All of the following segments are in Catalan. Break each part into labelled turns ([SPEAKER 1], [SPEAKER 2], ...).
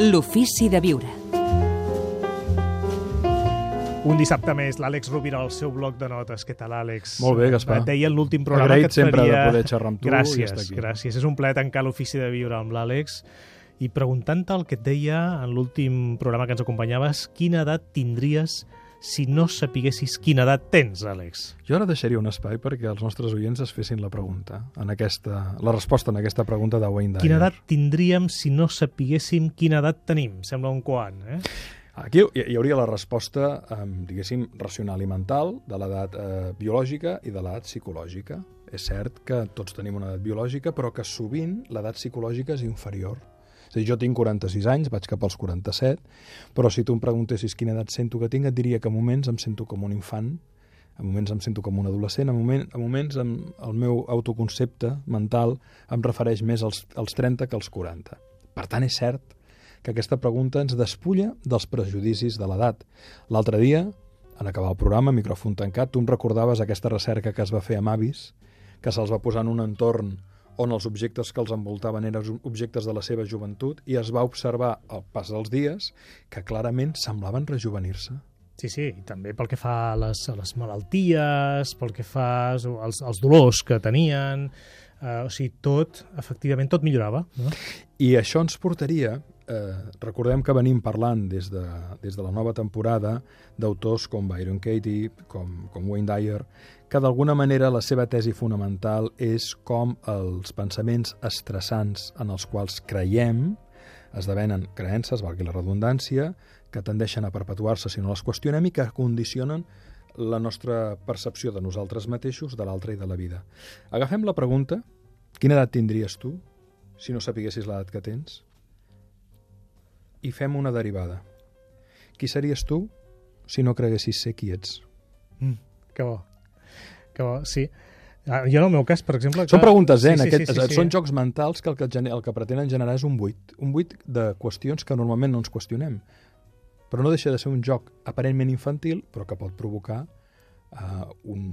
[SPEAKER 1] L'ofici de viure.
[SPEAKER 2] Un dissabte més, l'Àlex Rovira al seu bloc de notes. Què tal, Àlex?
[SPEAKER 3] Molt bé, Gaspar.
[SPEAKER 2] Et deia en l'últim programa
[SPEAKER 3] Agraït
[SPEAKER 2] que et
[SPEAKER 3] sempre
[SPEAKER 2] faria...
[SPEAKER 3] de poder xerrar amb tu i
[SPEAKER 2] gràcies,
[SPEAKER 3] estar aquí.
[SPEAKER 2] Gràcies, és un plaer tancar l'ofici de viure amb l'Àlex i preguntant-te el que et deia en l'últim programa que ens acompanyaves, quina edat tindries si no sapiguessis quina edat tens, Àlex?
[SPEAKER 3] Jo ara deixaria un espai perquè els nostres oients es fessin la pregunta, en aquesta, la resposta en aquesta pregunta de Wayne Dyer.
[SPEAKER 2] Quina edat tindríem si no sapiguéssim quina edat tenim? Sembla un quant, eh?
[SPEAKER 3] Aquí hi hauria la resposta, eh, diguéssim, racional i mental de l'edat eh, biològica i de l'edat psicològica. És cert que tots tenim una edat biològica, però que sovint l'edat psicològica és inferior. És a dir, jo tinc 46 anys, vaig cap als 47, però si tu em preguntessis quina edat sento que tinc, et diria que a moments em sento com un infant, a moments em sento com un adolescent, a, moment, a moments em, el meu autoconcepte mental em refereix més als, als 30 que als 40. Per tant, és cert que aquesta pregunta ens despulla dels prejudicis de l'edat. L'altre dia, en acabar el programa, micròfon tancat, tu em recordaves aquesta recerca que es va fer amb avis, que se'ls va posar en un entorn on els objectes que els envoltaven eren objectes de la seva joventut i es va observar al pas dels dies que clarament semblaven rejuvenir-se.
[SPEAKER 2] Sí, sí, i també pel que fa a les, a les malalties, pel que fa als, als dolors que tenien, eh, o sigui, tot, efectivament, tot millorava. No?
[SPEAKER 3] I això ens portaria, eh, recordem que venim parlant des de, des de la nova temporada d'autors com Byron Katie, com, com Wayne Dyer, que d'alguna manera la seva tesi fonamental és com els pensaments estressants en els quals creiem esdevenen creences, valgui la redundància, que tendeixen a perpetuar-se si no les qüestionem i que condicionen la nostra percepció de nosaltres mateixos, de l'altre i de la vida. Agafem la pregunta, quina edat tindries tu si no sapiguessis l'edat que tens? I fem una derivada. Qui series tu si no creguessis ser qui ets?
[SPEAKER 2] Mm, que bo. Que bo, sí. Ah, jo en el meu cas, per exemple...
[SPEAKER 3] Són
[SPEAKER 2] clar,
[SPEAKER 3] preguntes, eh?
[SPEAKER 2] sí,
[SPEAKER 3] Sí,
[SPEAKER 2] sí,
[SPEAKER 3] aquest,
[SPEAKER 2] sí, sí, sí.
[SPEAKER 3] Són jocs mentals que el que, gener- el que pretenen generar és un buit. Un buit de qüestions que normalment no ens qüestionem. Però no deixa de ser un joc aparentment infantil, però que pot provocar uh, un,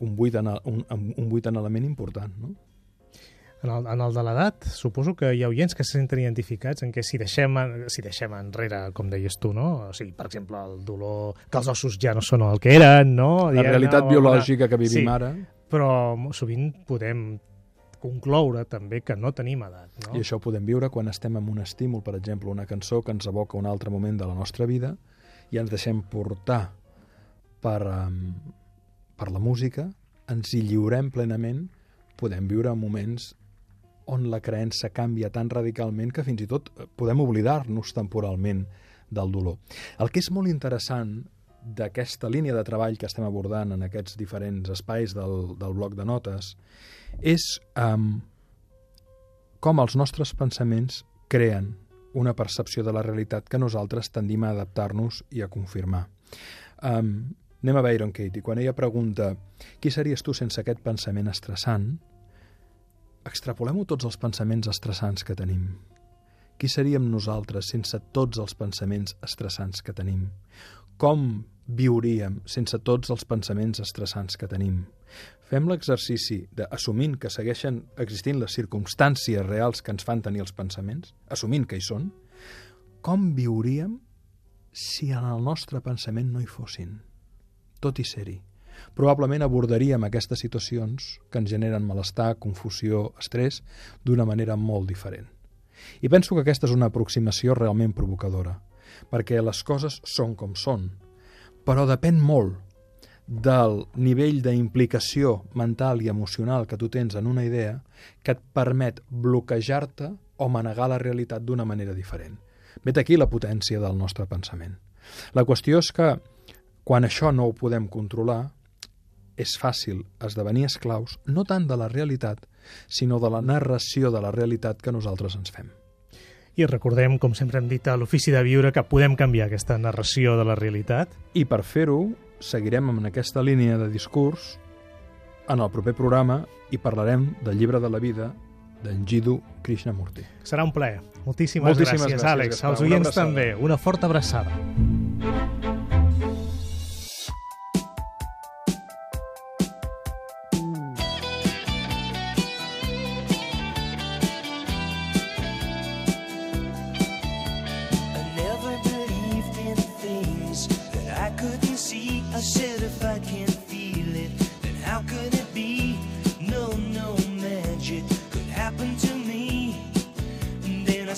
[SPEAKER 3] un, buit en, un, un buit en element important. No?
[SPEAKER 2] En el, en el de l'edat, suposo que hi ha oients que se senten identificats en què si deixem, en- si deixem enrere, com deies tu, no? O sigui, per exemple, el dolor... que els ossos ja no són el que eren, no?
[SPEAKER 3] La realitat
[SPEAKER 2] o alguna-
[SPEAKER 3] biològica que vivim
[SPEAKER 2] Sí.
[SPEAKER 3] ara,
[SPEAKER 2] Però sovint podem concloure també que no tenim edat, no?
[SPEAKER 3] i això ho podem viure quan estem amb un estímul, per exemple, una cançó que ens evoca un altre moment de la nostra vida i ens deixem portar per, um, per la música, ens hi lliurem plenament, podem viure moments on la creença canvia tan radicalment que fins i tot eh, podem oblidar-nos temporalment del dolor. El que és molt interessant d'aquesta línia de treball que estem abordant en aquests diferents espais del, del bloc de notes és um, com els nostres pensaments creen una percepció de la realitat que nosaltres tendim a adaptar-nos i a confirmar. Um, anem a Byron Katie. Quan ella pregunta qui series tu sense aquest pensament estressant, extrapolem-ho tots els pensaments estressants que tenim. Qui seríem nosaltres sense tots els pensaments estressants que tenim? Com viuríem sense tots els pensaments estressants que tenim? Fem l'exercici d'assumint que segueixen existint les circumstàncies reals que ens fan tenir els pensaments, assumint que hi són, com viuríem si en el nostre pensament no hi fossin, tot i ser-hi? Probablement abordaríem aquestes situacions que ens generen malestar, confusió, estrès, d'una manera molt diferent. I penso que aquesta és una aproximació realment provocadora, perquè les coses són com són, però depèn molt del nivell d'implicació mental i emocional que tu tens en una idea que et permet bloquejar-te o manegar la realitat d'una manera diferent. Vet aquí la potència del nostre pensament. La qüestió és que quan això no ho podem controlar, és fàcil esdevenir esclaus no tant de la realitat, sinó de la narració de la realitat que nosaltres ens fem.
[SPEAKER 2] I recordem, com sempre hem dit a l'Ofici de Viure, que podem canviar aquesta narració de la realitat.
[SPEAKER 3] I per fer-ho, seguirem amb aquesta línia de discurs en el proper programa i parlarem del llibre de la vida d'en Jiddu Krishnamurti.
[SPEAKER 2] Serà un plaer. Moltíssimes,
[SPEAKER 3] Moltíssimes
[SPEAKER 2] gràcies,
[SPEAKER 3] gràcies,
[SPEAKER 2] Àlex. Als oients
[SPEAKER 3] abraçada.
[SPEAKER 2] també. Una forta abraçada.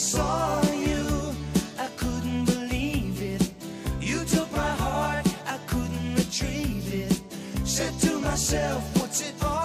[SPEAKER 1] saw you, I couldn't believe it. You took my heart, I couldn't retrieve it. Said to myself, what's it all?